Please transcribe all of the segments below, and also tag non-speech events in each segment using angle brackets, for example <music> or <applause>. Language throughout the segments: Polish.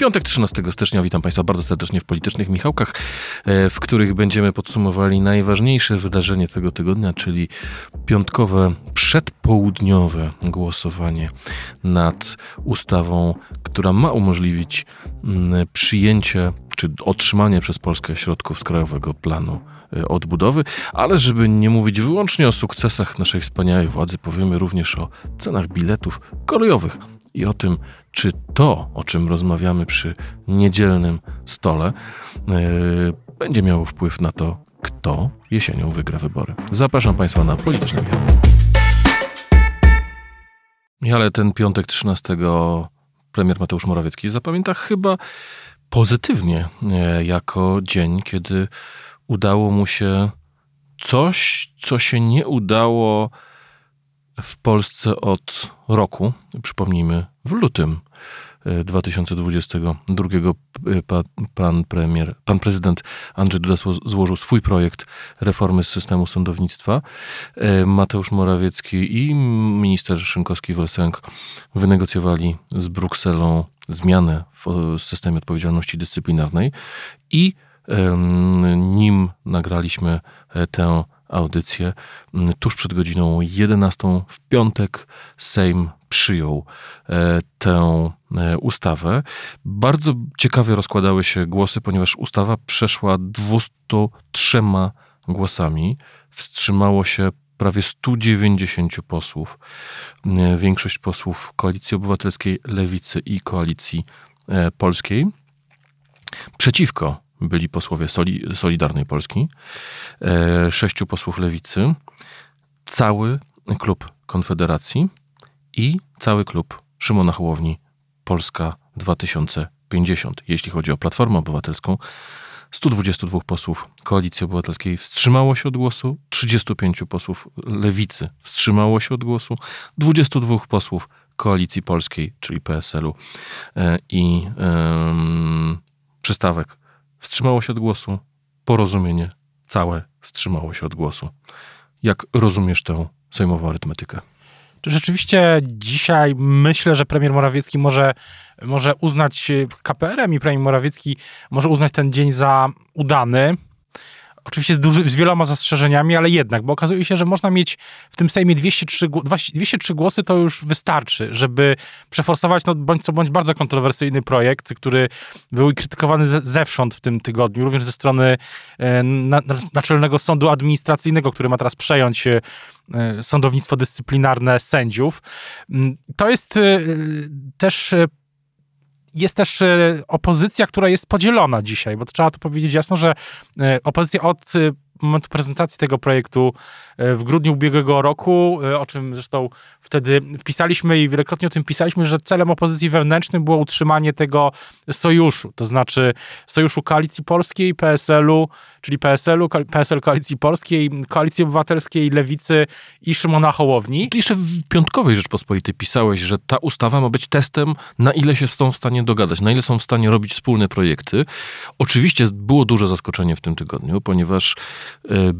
Piątek 13 stycznia. Witam Państwa bardzo serdecznie w Politycznych Michałkach, e, w których będziemy podsumowali najważniejsze wydarzenie tego tygodnia, czyli piątkowe, przedpołudniowe głosowanie nad ustawą, która ma umożliwić mm, przyjęcie czy otrzymanie przez Polskę środków z Krajowego Planu e, Odbudowy, ale żeby nie mówić wyłącznie o sukcesach naszej wspaniałej władzy, powiemy również o cenach biletów kolejowych i o tym, czy to, o czym rozmawiamy przy niedzielnym stole, yy, będzie miało wpływ na to, kto jesienią wygra wybory. Zapraszam Państwa na polityczne miasto. Ale ten piątek 13 premier Mateusz Morawiecki zapamięta chyba pozytywnie e, jako dzień, kiedy udało mu się coś, co się nie udało w Polsce od roku, przypomnijmy, w lutym 2022 e, pan premier, pan prezydent Andrzej Duda złożył swój projekt reformy systemu sądownictwa. E, Mateusz Morawiecki i minister Szynkowski-Welsenk wynegocjowali z Brukselą zmianę w systemie odpowiedzialności dyscyplinarnej i nim nagraliśmy e, tę audycję. Mm, tuż przed godziną 11 w piątek Sejm przyjął e, tę e, ustawę. Bardzo ciekawie rozkładały się głosy, ponieważ ustawa przeszła 203 głosami. Wstrzymało się prawie 190 posłów. E, większość posłów Koalicji Obywatelskiej, Lewicy i Koalicji Polskiej. Przeciwko byli posłowie Solidarnej Polski, e, sześciu posłów Lewicy, cały klub Konfederacji i cały klub Szymona Hołowni Polska 2050. Jeśli chodzi o Platformę Obywatelską, 122 posłów Koalicji Obywatelskiej wstrzymało się od głosu, 35 posłów Lewicy wstrzymało się od głosu, 22 posłów Koalicji Polskiej, czyli PSL-u e, i przystawek wstrzymało się od głosu, porozumienie całe wstrzymało się od głosu. Jak rozumiesz tę sejmową arytmetykę? Rzeczywiście dzisiaj myślę, że premier Morawiecki może, może uznać KPR-em i premier Morawiecki może uznać ten dzień za udany. Oczywiście z, duży, z wieloma zastrzeżeniami, ale jednak, bo okazuje się, że można mieć w tym Sejmie 203, 203 głosy, to już wystarczy, żeby przeforsować no, bądź co bądź bardzo kontrowersyjny projekt, który był krytykowany ze, zewsząd w tym tygodniu, również ze strony e, na, Naczelnego Sądu Administracyjnego, który ma teraz przejąć e, sądownictwo dyscyplinarne sędziów. Mm, to jest e, też jest też e, opozycja, która jest podzielona dzisiaj, bo trzeba to powiedzieć jasno, że e, opozycja od e, momentu prezentacji tego projektu e, w grudniu ubiegłego roku, e, o czym zresztą wtedy wpisaliśmy i wielokrotnie o tym pisaliśmy, że celem opozycji wewnętrznej było utrzymanie tego sojuszu, to znaczy sojuszu Koalicji Polskiej, PSL-u, czyli PSL-u, PSL Koalicji Polskiej, Koalicji Obywatelskiej, Lewicy i Szymona Hołowni. Tu jeszcze w piątkowej Rzeczpospolitej pisałeś, że ta ustawa ma być testem, na ile się są w stanie dogadać, na ile są w stanie robić wspólne projekty. Oczywiście było duże zaskoczenie w tym tygodniu, ponieważ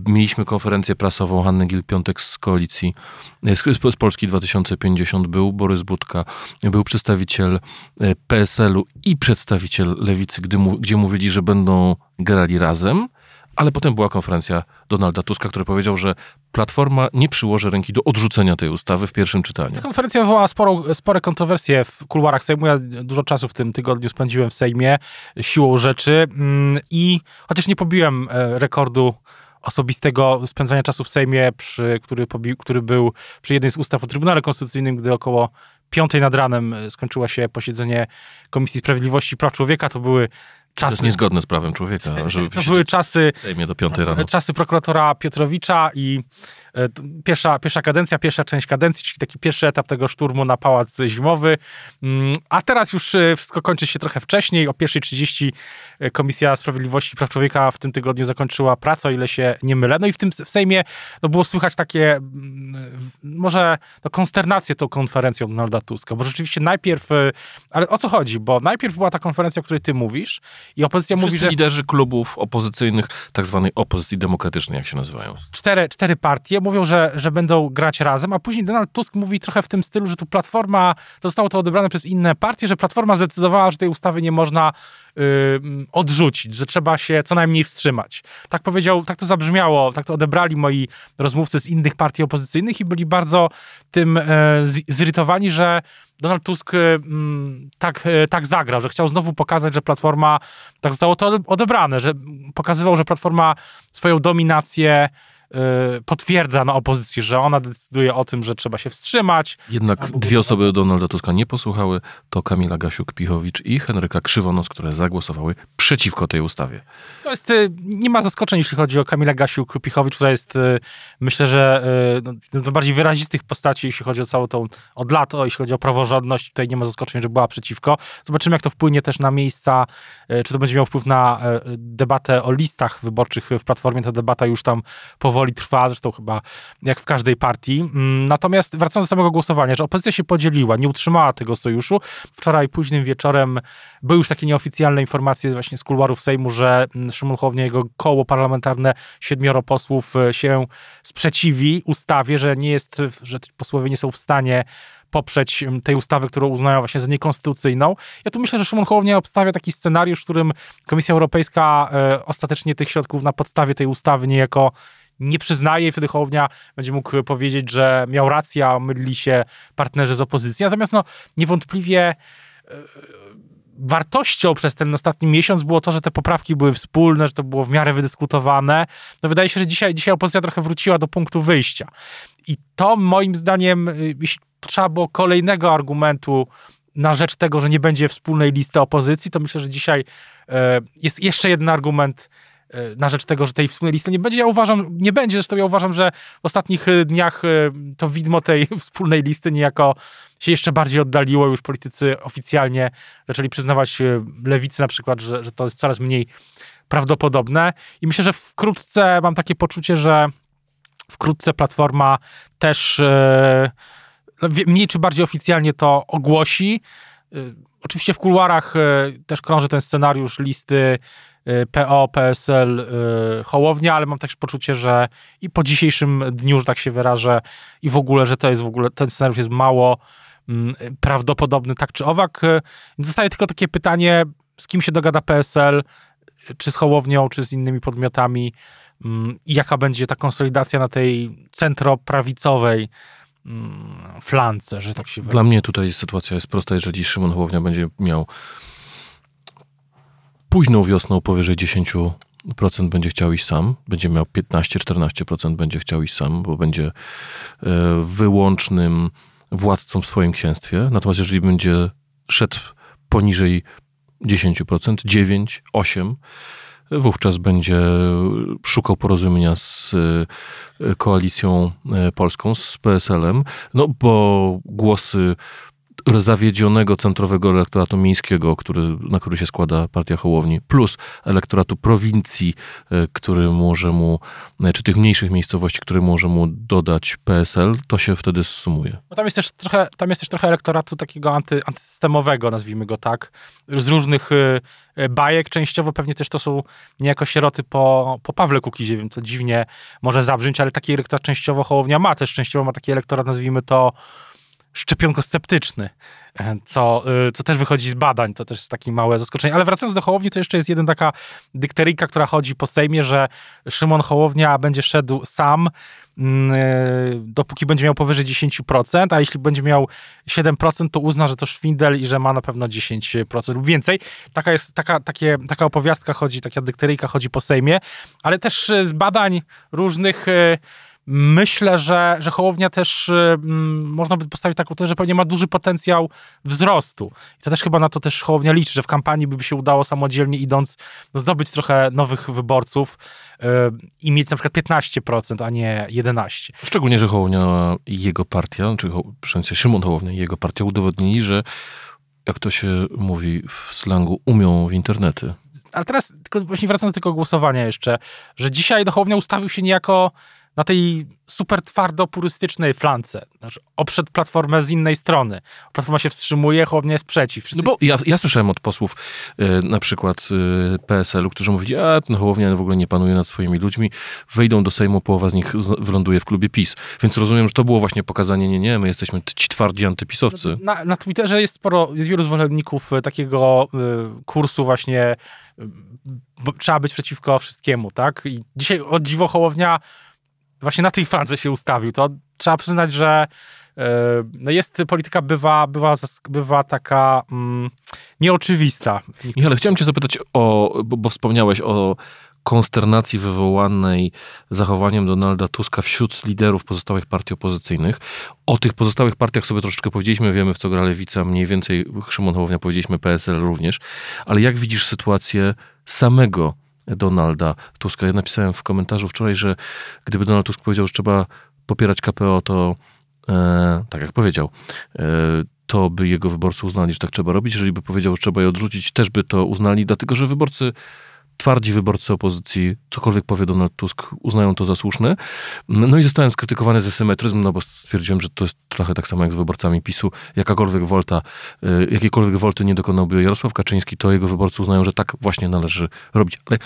mieliśmy konferencję prasową Hanny Gil-Piątek z koalicji, e, z, Polski 2050. Był Borys Budka, był przedstawiciel e, PSL-u i przedstawiciel Lewicy, gdzie mówili, że będą grali razem. Ale potem była konferencja Donalda Tuska, który powiedział, że Platforma nie przyłoży ręki do odrzucenia tej ustawy w pierwszym czytaniu. Ta konferencja wywołała sporo, spore kontrowersje w kuluarach Sejmu. Ja dużo czasu w tym tygodniu spędziłem w Sejmie siłą rzeczy mm, i chociaż nie pobiłem rekordu osobistego spędzania czasu w Sejmie, przy, który, który był przy jednej z ustaw o Trybunale Konstytucyjnym, gdy około piątej nad ranem skończyło się posiedzenie Komisji Sprawiedliwości i Praw Człowieka. To były czasy... To jest niezgodne z prawem człowieka. Żeby to były czasy... Sejmie do piątej rano. Czasy prokuratora Piotrowicza i E, pierwsza, pierwsza kadencja, pierwsza część kadencji, czyli taki pierwszy etap tego szturmu na Pałac Zimowy. Mm, a teraz już e, wszystko kończy się trochę wcześniej. O 1.30 e, Komisja Sprawiedliwości i Praw Człowieka w tym tygodniu zakończyła pracę, o ile się nie mylę. No i w tym w Sejmie no, było słychać takie mm, może no, konsternację tą konferencją Donalda Tuska, bo rzeczywiście najpierw, ale o co chodzi? Bo najpierw była ta konferencja, o której ty mówisz I opozycja Wszyscy mówi, że liderzy klubów opozycyjnych, tak zwanej opozycji demokratycznej, jak się nazywają. cztery, cztery partie mówią, że, że będą grać razem, a później Donald Tusk mówi trochę w tym stylu, że tu Platforma, zostało to odebrane przez inne partie, że Platforma zdecydowała, że tej ustawy nie można y, odrzucić, że trzeba się co najmniej wstrzymać. Tak powiedział, tak to zabrzmiało, tak to odebrali moi rozmówcy z innych partii opozycyjnych i byli bardzo tym z- zirytowani, że Donald Tusk e, mm, tak, e, tak zagrał, że chciał znowu pokazać, że Platforma, tak zostało to odebrane, że pokazywał, że Platforma swoją dominację potwierdza na opozycji, że ona decyduje o tym, że trzeba się wstrzymać. Jednak Albo dwie osoby Donalda Tuska nie posłuchały, to Kamila Gasiuk-Pichowicz i Henryka Krzywonos, które zagłosowały przeciwko tej ustawie. To jest, y, nie ma zaskoczeń, jeśli chodzi o Kamila Gasiuk-Pichowicz, która jest, y, myślę, że y, no, bardziej wyrazistych postaci, jeśli chodzi o całą tą, od lat, o, jeśli chodzi o praworządność, tutaj nie ma zaskoczeń, że była przeciwko. Zobaczymy, jak to wpłynie też na miejsca, y, czy to będzie miało wpływ na y, debatę o listach wyborczych w Platformie. Ta debata już tam powoli trwa, zresztą chyba jak w każdej partii. Mm, Natomiast wracając do samego głosowania, że opozycja się podzieliła, nie utrzymała tego sojuszu. Wczoraj późnym wieczorem były już takie nieoficjalne informacje właśnie z kuluarów Sejmu, że mm, Szymon Hołownia, jego koło parlamentarne, siedmioro posłów e, się sprzeciwi ustawie, że nie jest, że posłowie nie są w stanie poprzeć m, tej ustawy, którą uznają właśnie za niekonstytucyjną. Ja tu myślę, że Szymon Hołownia obstawia taki scenariusz, w którym Komisja Europejska e, ostatecznie tych środków na podstawie tej ustawy niejako nie przyznaje i wtedy Hołownia będzie mógł powiedzieć, że miał rację, a mylili się partnerzy z opozycji. Natomiast no, niewątpliwie e, wartością przez ten ostatni miesiąc było to, że te poprawki były wspólne, że to było w miarę wydyskutowane. No wydaje się, że dzisiaj, dzisiaj opozycja trochę wróciła do punktu wyjścia. I to moim zdaniem, y, jeśli trzeba było kolejnego argumentu na rzecz tego, że nie będzie wspólnej listy opozycji, to myślę, że dzisiaj e, jest jeszcze jeden argument e, na rzecz tego, że tej wspólnej listy nie będzie. Ja uważam, nie będzie, zresztą ja uważam, że w ostatnich e, dniach e, to widmo tej <laughs> wspólnej listy niejako się jeszcze bardziej oddaliło. Już politycy oficjalnie zaczęli przyznawać e, lewicy na przykład, że, że to jest coraz mniej prawdopodobne. I myślę, że wkrótce mam takie poczucie, że wkrótce Platforma też no, mniej czy bardziej oficjalnie to ogłosi. Oczywiście w kuluarach też krąży ten scenariusz listy PO, PSL, e, Hołownia, ale mam też poczucie, że i po dzisiejszym dniu, że tak się wyrażę, i w ogóle, że to jest w ogóle, ten scenariusz jest mało mm, prawdopodobny, tak czy owak. E, Zostaje tylko takie pytanie, z kim się dogada PSL, czy z Hołownią, czy z innymi podmiotami mm, i jaka będzie ta konsolidacja na tej centroprawicowej mm, flance, że tak się Dla mnie tutaj sytuacja jest prosta. Jeżeli Szymon Hołownia będzie miał późną wiosną powyżej 10% będzie chciał iść sam, będzie miał 15-14% będzie chciał iść sam, bo będzie e, wyłącznym władcą w swoim księstwie. Natomiast jeżeli będzie szedł poniżej 10%, 9, 8, wówczas będzie szukał porozumienia z e, koalicją e, polską, z PSL-em, no bo głosy zawiedzionego centrowego elektoratu miejskiego, który, na który się składa partia Hołowni, plus elektoratu prowincji, e, który może mu, e, czy tych mniejszych miejscowości, które może mu dodać PSL, to się wtedy sumuje. No tam jest też trochę, tam jest też trochę elektoratu takiego anty, antysystemowego, nazwijmy go tak, z różnych y, y, bajek. Częściowo pewnie też to są niejako sieroty po, po Pawle Kukizie, wiem, to dziwnie może zabrzmieć, ale taki elektorat częściowo Hołownia ma, też częściowo ma taki elektorat, nazwijmy to szczepionko-sceptyczny, e, co, y, co też wychodzi z badań, to też jest takie małe zaskoczenie. Ale wracając do Hołowni, to jeszcze jest jedna taka dykteryjka, która chodzi po Sejmie, że Szymon Hołownia będzie szedł sam, mm, y, dopóki będzie miał powyżej 10%, a jeśli będzie miał 7%, to uzna, że to szwindel i że ma na pewno 10% lub więcej. Taka jest, taka, takie, taka opowiastka chodzi, taka dykteryjka chodzi po Sejmie, ale też z badań różnych Myślę, że, że Hołownia też y, mm, można by postawić taką tezę, że pewnie ma duży potencjał wzrostu. I to też chyba na to też Hołownia liczy, że w kampanii by się udało samodzielnie idąc no, zdobyć trochę nowych wyborców y, i mieć na przykład 15%, a nie 11%. Szczególnie, że Hołownia i jego partia, czy przynajmniej Szymon Hołownia i jego partia udowodnili, że jak to się mówi w slangu, umią w internety. Ale teraz, tylko właśnie wracając do tego głosowania jeszcze, że dzisiaj Hołownia ustawił się niejako na tej super twardo purystycznej flance. Znaczy, oprzed platformę z innej strony. Platforma się wstrzymuje, Hołownia jest przeciw. Wszyscy... No bo ja, ja słyszałem od posłów y, na przykład y, PSL-u, którzy mówili, a ten Hołownia w ogóle nie panuje nad swoimi ludźmi, wejdą do Sejmu, połowa z nich wyląduje w klubie PiS. Więc rozumiem, że to było właśnie pokazanie, nie, nie, my jesteśmy ci twardzi antypisowcy. Na, na Twitterze jest sporo, jest wielu zwolenników y, takiego y, kursu właśnie trzeba być przeciwko wszystkiemu, tak? I dzisiaj od dziwo Hołownia właśnie na tej flance się ustawił. To trzeba przyznać, że e, no jest, polityka bywa, bywa, bywa taka mm, nieoczywista. Michale, chciałem cię zapytać o, bo, bo wspomniałeś o konsternacji wywołanej zachowaniem Donalda Tuska wśród liderów pozostałych partii opozycyjnych. O tych pozostałych partiach sobie troszeczkę powiedzieliśmy, wiemy w co gra Lewica, mniej więcej Szymon Hołownia powiedzieliśmy, PSL również, ale jak widzisz sytuację samego Donalda Tuska? Ja napisałem w komentarzu wczoraj, że gdyby Donald Tusk powiedział, że trzeba popierać KPO, to e, tak jak powiedział, e, to by jego wyborcy uznali, że tak trzeba robić. Jeżeli by powiedział, że trzeba je odrzucić, też by to uznali, dlatego że wyborcy twardzi wyborcy opozycji, cokolwiek powie Donald Tusk, uznają to za słuszne. No i zostałem skrytykowany ze symetryzm, no bo stwierdziłem, że to jest trochę tak samo jak z wyborcami PiSu. Jakakolwiek wolta, y, jakiejkolwiek wolty nie dokonałby Jarosław Kaczyński, to jego wyborcy uznają, że tak właśnie należy robić. Ale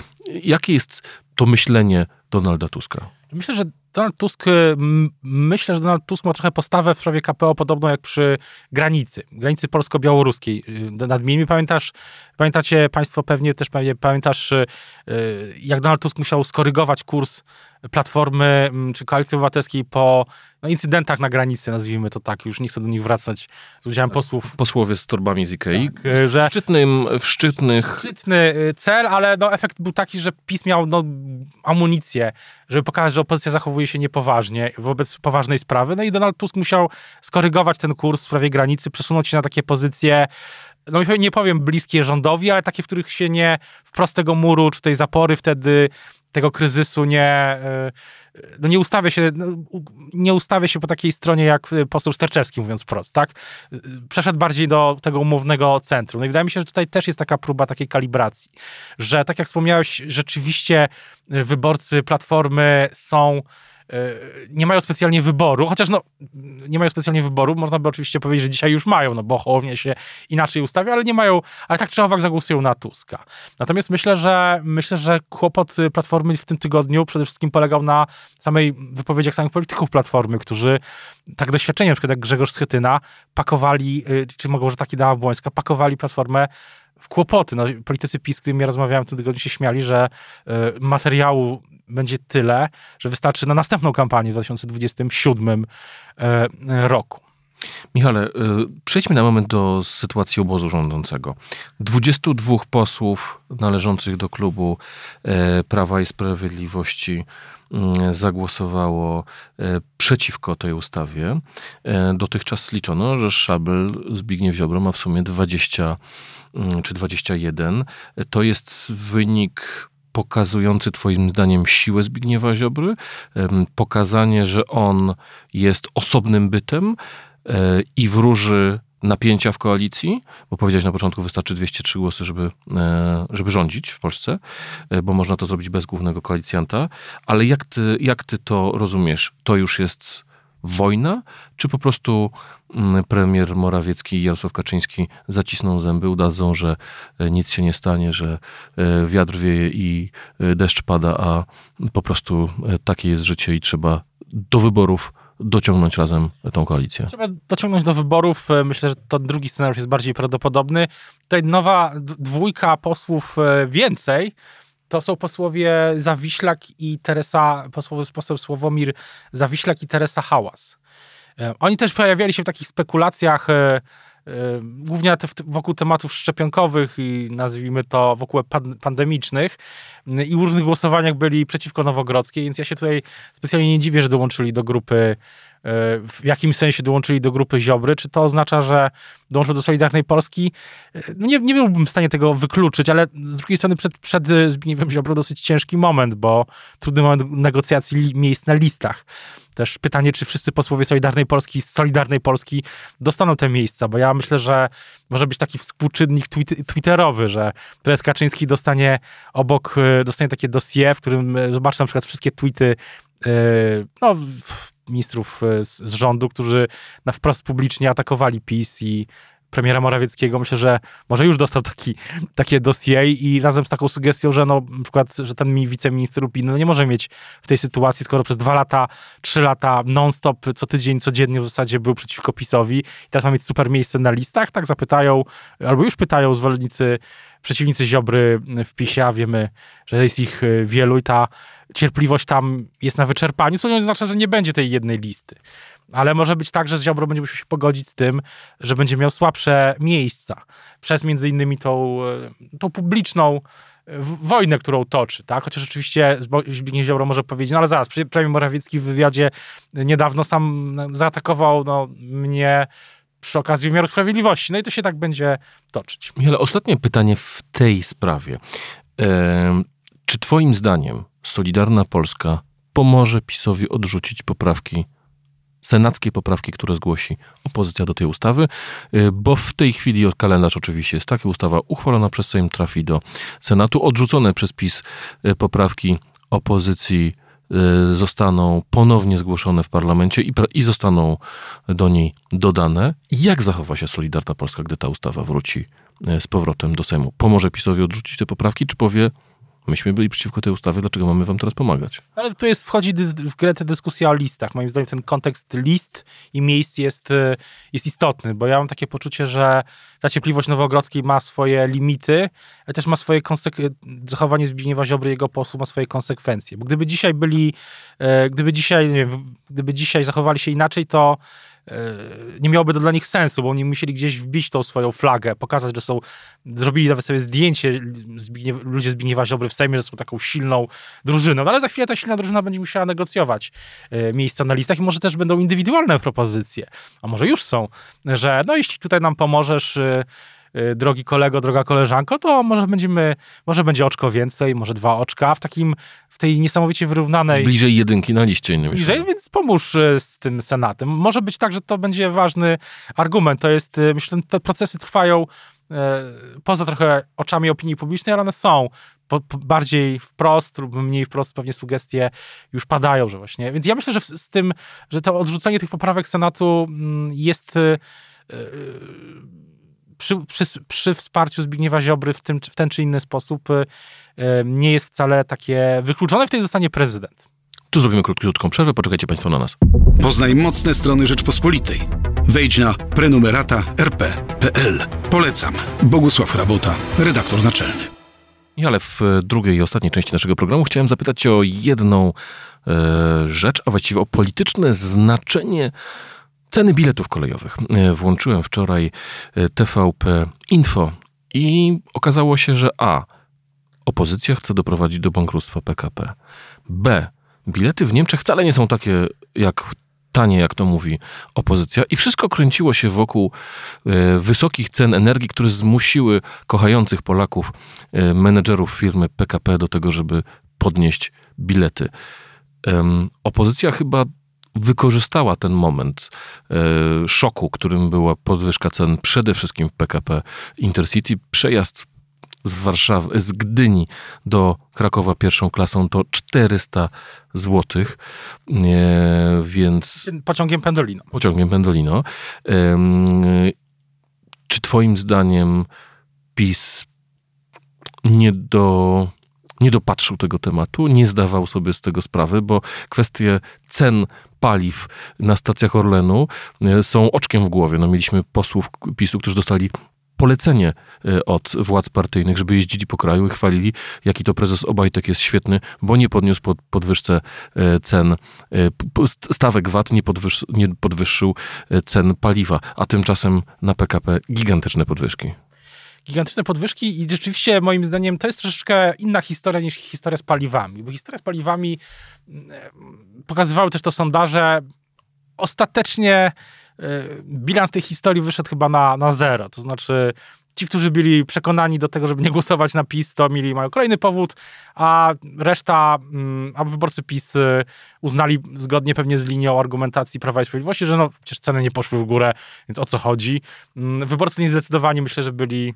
jakie jest to myślenie Donalda Tuska? Myślę, że Donald Tusk, y, myślę, że Donald Tusk ma trochę postawę w sprawie KPO podobną jak przy granicy, granicy polsko-białoruskiej. Y, Nadmieńmy, pamiętasz, pamiętacie Państwo pewnie też pewnie pamiętasz, y, jak Donald Tusk musiał skorygować kurs Platformy czy Koalicji Obywatelskiej po no, incydentach na granicy, nazwijmy to tak, już nie chcę do nich wracać z udziałem tak. posłów. Posłowie z torbami z Ikei. Tak, że szczytnym, w szczytnych... Szczytny cel, ale no, efekt był taki, że PiS miał no, amunicję, żeby pokazać, że opozycja zachowuje się niepoważnie wobec poważnej sprawy. No i Donald Tusk musiał skorygować ten kurs w sprawie granicy, przesunąć się na takie pozycje no nie powiem bliskie rządowi, ale takie, w których się nie wprost tego muru czy tej zapory wtedy tego kryzysu nie, e, no nie ustawia się, no, nie ustawia się po takiej stronie jak poseł Sterczewski, mówiąc wprost, tak? Przeszedł bardziej do tego umownego centrum. No i wydaje mi się, że tutaj też jest taka próba takiej kalibracji, że tak jak wspomniałeś, rzeczywiście wyborcy Platformy są E, nie mają specjalnie wyboru, chociaż no, nie mają specjalnie wyboru, można by oczywiście powiedzieć, że dzisiaj już mają, no bo Hołownia się inaczej ustawia, ale nie mają, ale tak czy owak zagłosują na Tuska. Natomiast myślę, że myślę, że kłopot Platformy w tym tygodniu przede wszystkim polegał na samej wypowiedziach samych polityków Platformy, którzy tak doświadczenie, na przykład jak Grzegorz Schetyna, pakowali, y, czy mogą, że taki dała Błońska, pakowali Platformę w kłopoty. No, politycy PiS, z którymi ja rozmawiałem w tym tygodniu, się śmiali, że y, materiału będzie tyle, że wystarczy na następną kampanię w 2027 e, roku. Michale, e, przejdźmy na moment do sytuacji obozu rządzącego. 22 posłów należących do klubu e, Prawa i Sprawiedliwości mm, zagłosowało przeciwko tej ustawie. Dotychczas liczono, że Szabel Zbigniew Ziobro ma w sumie 20 mm, czy 21. To jest wynik pokazujący Twoim zdaniem siłę Zbigniewa Ziobry, pokazanie, że on jest osobnym bytem e, i wróży napięcia w koalicji, bo powiedziałeś na początku, wystarczy 203 głosy, żeby, e, żeby rządzić w Polsce, e, bo można to zrobić bez głównego koalicjanta. Ale jak ty, jak ty to rozumiesz? To już jest wojna, czy po prostu mm, premier Morawiecki i Jarosław Kaczyński zacisną zęby, udadzą, że e, nic się nie stanie, że e, wiatr wieje i e, deszcz pada, a po prostu takie jest życie i trzeba do wyborów dociągnąć razem tą koalicję. Trzeba dociągnąć do wyborów. Myślę, że ten drugi scenariusz jest bardziej prawdopodobny. Tutaj nowa dwójka posłów więcej to są posłowie Zawiślak i Teresa, posłowie, poseł Sławomir Zawiślak i Teresa Hałas. E, oni też pojawiali się w takich spekulacjach, e, e, głównie wokół tematów szczepionkowych i nazwijmy to wokół pandemicznych i w różnych głosowaniach byli przeciwko Nowogrodzkiej, więc ja się tutaj specjalnie nie dziwię, że dołączyli do grupy w jakimś sensie dołączyli do grupy Ziobry. Czy to oznacza, że dołączył do Solidarnej Polski? No nie, nie byłbym w stanie tego wykluczyć, ale z drugiej strony przed, przed Zbigniewem Ziobrą dosyć ciężki moment, bo trudny moment negocjacji miejsc na listach. Też pytanie, czy wszyscy posłowie Solidarnej Polski z Solidarnej Polski dostaną te miejsca, bo ja myślę, że może być taki współczynnik twitterowy, że prezes Kaczyński dostanie obok, dostanie takie dossier, w którym zobaczy na przykład wszystkie tweety no, ministrów z, z rządu, którzy na wprost publicznie atakowali PiS i premiera Morawieckiego, myślę, że może już dostał taki, takie dossier i razem z taką sugestią, że no, na przykład, że ten mi wiceminister Lupin no, nie może mieć w tej sytuacji, skoro przez dwa lata, trzy lata non-stop, co tydzień, codziennie w zasadzie był przeciwko PiSowi. I teraz ma mieć super miejsce na listach, tak zapytają, albo już pytają zwolennicy, przeciwnicy Ziobry w PiSie, a wiemy, że jest ich y, wielu i ta cierpliwość tam jest na wyczerpaniu, co nie oznacza, że nie będzie tej jednej listy. Ale może być tak, że Ziobro będzie musiał się pogodzić z tym, że będzie miał słabsze miejsca przez między innymi tą, e, tą publiczną e, wojnę, którą toczy, tak? Chociaż oczywiście Zbigniew Ziobro może powiedzieć, no ale zaraz, premier Morawiecki w wywiadzie niedawno sam zaatakował no, mnie przy okazji wymiaru sprawiedliwości. No i to się tak będzie toczyć. Ale ostatnie pytanie w tej sprawie. E, czy twoim zdaniem Solidarna Polska pomoże PiSowi odrzucić poprawki senackie poprawki, które zgłosi opozycja do tej ustawy, y, bo w tej chwili kalendarz oczywiście jest taki, ustawa uchwalona przez Sejm trafi do Senatu, odrzucone przez PiS y, poprawki opozycji y, zostaną ponownie zgłoszone w parlamencie i, i zostaną do niej dodane. Jak zachowa się Solidarna Polska, gdy ta ustawa wróci z powrotem do Sejmu? Pomoże PiSowi odrzucić te poprawki, czy powie, Myśmy byli przeciwko tej ustawie, dlaczego mamy wam teraz pomagać? Ale tu jest, wchodzi w grę ta dyskusja o listach. Moim zdaniem ten kontekst list i miejsc jest, e, jest istotny, bo ja mam takie poczucie, że ta cierpliwość Nowogrodzkiej ma swoje limity, ale też ma swoje konsekwencje, zachowanie Zbigniewa Ziobry jego posłów ma swoje konsekwencje. Bo gdyby dzisiaj byli, e, gdyby dzisiaj, gdyby dzisiaj zachowali się inaczej, to nie miałoby to dla nich sensu, bo oni musieli gdzieś wbić tą swoją flagę, pokazać, że są, zrobili nawet sobie zdjęcie Zbigniew, ludzie Zbigniewa Ziobry w Sejmie, że są taką silną drużyną, no ale za chwilę ta silna drużyna będzie musiała negocjować e, miejsca na listach i może też będą indywidualne propozycje, a może już są, że no jeśli tutaj nam pomożesz e, drogi kolego, droga koleżanko, to może będziemy, może będzie oczko więcej, może dwa oczka w takim, w tej niesamowicie wyrównanej... Bliżej jedynki na liście, innymi Bliżej, więc pomóż y, z tym Senatem. Może być tak, że to będzie ważny argument. To jest, y, myślę, że te procesy trwają poza trochę oczami opinii publicznej, ale one są po, po bardziej wprost lub mniej wprost pewnie sugestie już padają, że właśnie. Więc ja myślę, że z tym, że to odrzucenie tych poprawek Senatu mm, jest przy, przy, przy, wsparciu Zbigniewa Ziobry w, tym, w ten czy inny sposób y, y, nie jest wcale takie wykluczone, wtedy zostanie prezydent. Tu zrobimy krótką przerwę, poczekajcie Państwo na nas. Poznaj mocne strony Rzeczpospolitej. Wejdź na prenumerata rp.pl. Polecam. Bogusław Rabota, redaktor naczelny. I ale w drugiej i ostatniej części naszego programu chciałem zapytać Cię o jedną e, rzecz, a właściwie o polityczne znaczenie Ceny biletów kolejowych. E, włączyłem wczoraj e, TVP Info i okazało się, że A. Opozycja chce doprowadzić do bankructwa PKP. B. Bilety w Niemczech wcale nie są takie jak tanie, jak to mówi opozycja, i wszystko kręciło się wokół e, wysokich cen energii, które zmusiły kochających Polaków, menedżerów firmy PKP do tego, żeby podnieść bilety. Opozycja chyba wykorzystała ten moment e, szoku, którym była podwyżka cen przede wszystkim w PKP Intercity. Przejazd z Warszawy, z Gdyni do Krakowa pierwszą klasą to 400 zł, e, więc... Pociągiem Pendolino. Pociągiem Pendolino. E, czy twoim zdaniem PiS nie do nie dopatrzył tego tematu, nie zdawał sobie z tego sprawy, bo kwestie cen paliw na stacjach Orlenu e, są oczkiem w głowie. No, mieliśmy posłów PiSu, którzy dostali polecenie e, od władz partyjnych, żeby jeździli po kraju i chwalili, jaki to prezes Obajtek jest świetny, bo nie podniósł pod, podwyżce e, cen, stawek VAT, nie, podwyż, nie podwyższył cen paliwa, a tymczasem na PKP gigantyczne podwyżki gigantyczne podwyżki i rzeczywiście moim zdaniem to jest troszeczkę inna historia niż historia z paliwami, bo historia z paliwami mm, pokazywały też to sondaże, ostatecznie e, bilans tej historii wyszedł chyba na, na zero, to znaczy ci, którzy byli przekonani do tego, żeby nie głosować na PiS, to mieli, mają kolejny powód, a reszta, mm, a wyborcy PiS y, uznali zgodnie pewnie z linią argumentacji Prawa i Sprawiedliwości, że no przecież ceny nie poszły w górę, więc o co chodzi. Mm, wyborcy niezdecydowani myślę, że byli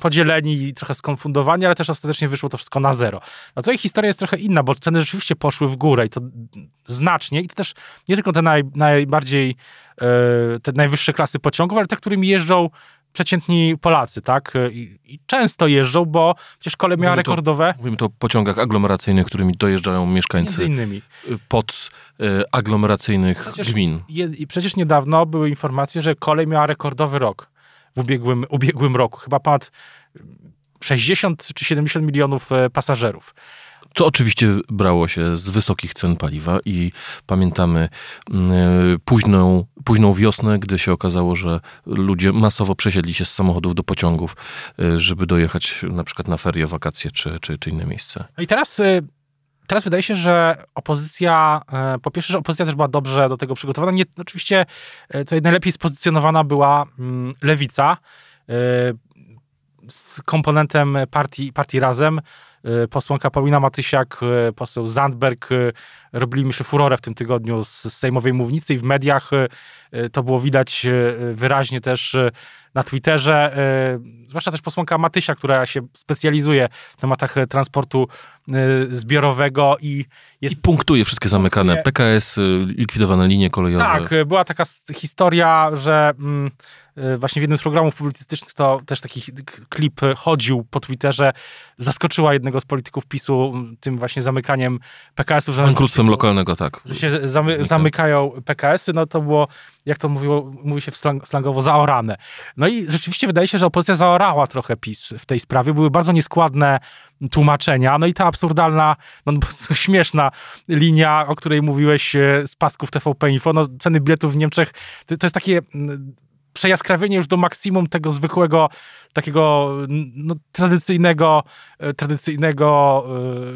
podzieleni i trochę skonfundowani, ale też ostatecznie wyszło to wszystko na zero. No tutaj historia jest trochę inna, bo ceny rzeczywiście poszły w górę i to znacznie i to też nie tylko te naj, najbardziej, te najwyższe klasy pociągów, ale te, którymi jeżdżą przeciętni Polacy, tak? I, I, często jeżdżą, bo przecież kolej miała mówimy rekordowe. To, mówimy to o pociągach aglomeracyjnych, którymi dojeżdżają mieszkańcy. Innymi. Pod y, aglomeracyjnych przecież gmin. Je, przecież niedawno były informacje, że kolej miała rekordowy rok w ubiegłym, ubiegłym roku. Chyba ponad 60 czy 70 milionów e, pasażerów. Co oczywiście brało się z wysokich cen paliwa i pamiętamy mm, e, późną, późną wiosnę, gdy się okazało, że ludzie masowo przesiedli się z samochodów do pociągów, e, żeby dojechać na przykład na ferie, wakacje czy, czy, czy inne miejsce. No i teraz teraz wydaje się, że opozycja, po pierwsze, że opozycja też była dobrze do tego przygotowana. Nie, oczywiście tutaj najlepiej spozycjonowana była mm, lewica z komponentem partii, partii Razem. Y, posłanka Paulina Matysiak, y, poseł Zandberg y, robili myślę furorę w tym tygodniu z sejmowej mównicy i w mediach to było widać wyraźnie też na Twitterze, zwłaszcza też posłanka Matysia, która się specjalizuje w tematach transportu zbiorowego i jest... I punktuje wszystkie zamykane. PKS, likwidowane linie kolejowe. Tak, była taka historia, że mm, właśnie w jednym z programów publicystycznych to też taki klip chodził po Twitterze, zaskoczyła jednego z polityków PiSu tym właśnie zamykaniem PKS-ów. Bankructwem lokalnego, tak. Że się zamy, zamykają PKS-y, no to było, jak to mówiło, mówi się w slang, slangowo, zaorane. No i rzeczywiście wydaje się, że opozycja zaorała trochę PiS w tej sprawie. Były bardzo nieskładne tłumaczenia, no i ta absurdalna, no po prostu <laughs> śmieszna linia, o której mówiłeś e, z pasków TVP Info, no ceny biletów w Niemczech, to, to jest takie przejaskrawienie już do maksimum tego zwykłego, takiego no, tradycyjnego, e, tradycyjnego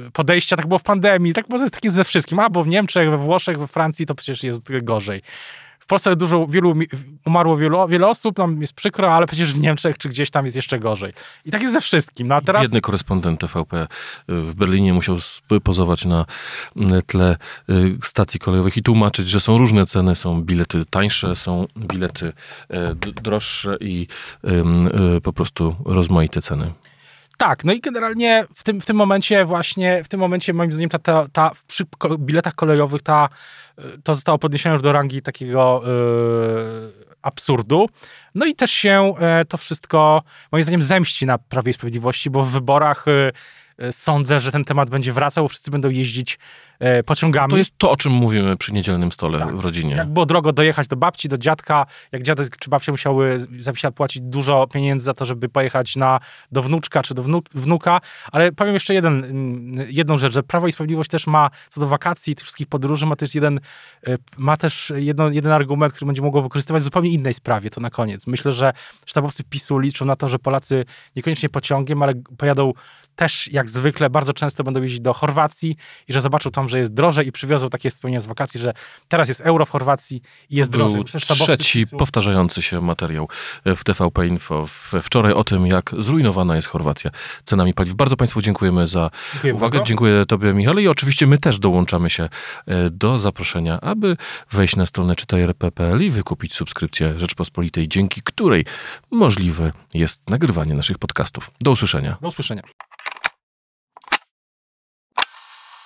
e, podejścia. Tak było w pandemii, tak było takie ze wszystkim. A, bo w Niemczech, we Włoszech, we Francji to przecież jest gorzej. Polsce dużo, wielu, umarło wielu, wiele osób, nam jest przykro, ale przecież w Niemczech czy gdzieś tam jest jeszcze gorzej. I tak jest ze wszystkim. No, a teraz... Biedny korespondent TVP w Berlinie musiał pozować na tle y, stacji kolejowych i tłumaczyć, że są różne ceny, są bilety tańsze, są bilety e, droższe i y, po prostu rozmaite ceny. Tak, no i generalnie w tym, w tym momencie właśnie, w tym momencie moim zdaniem ta, ta, ta przy biletach kolejowych ta, to zostało podniesione już do rangi takiego yy, absurdu. No i też się yy, to wszystko moim zdaniem zemści na Prawie i Sprawiedliwości, bo w wyborach yy, sądzę, że ten temat będzie wracał, wszyscy będą jeździć pociągami. To jest to, o czym mówimy przy niedzielnym stole tak. w rodzinie. Jak było drogo dojechać do babci, do dziadka, jak dziadek czy babcia musiały zapisać, płacić dużo pieniędzy za to, żeby pojechać na, do wnuczka czy do wnuka, ale powiem jeszcze jeden, mm, jedną rzecz, że Prawo i Sprawiedliwość też ma co do wakacji, tych wszystkich podróży, ma też jeden, e, ma też jedno, jeden argument, który będzie mogło wykorzystywać w zupełnie innej sprawie, to na koniec. Myślę, że sztabowcy PiSu liczą na to, że Polacy niekoniecznie pociągiem, ale pojadą też jak zwykle bardzo często będą jeździć do Chorwacji i że zobaczą tam, że jest drożej i przywiozą takie wspomnienia z wakacji, że teraz jest euro w Chorwacji i jest Był drożej. trzeci powtarzający się materiał w TVP Info wczoraj o tym, jak zrujnowana jest Chorwacja cenami paliw. Bardzo Państwu dziękujemy za Dziękuję uwagę. Bardzo. Dziękuję Tobie, Michale. I oczywiście my też dołączamy się e, do zaproszenia, aby wejść na stronę czytaj.rp.pl i wykupić subskrypcję Rzeczpospolitej, dzięki której możliwe jest nagrywanie naszych podcastów. Do usłyszenia. Do usłyszenia.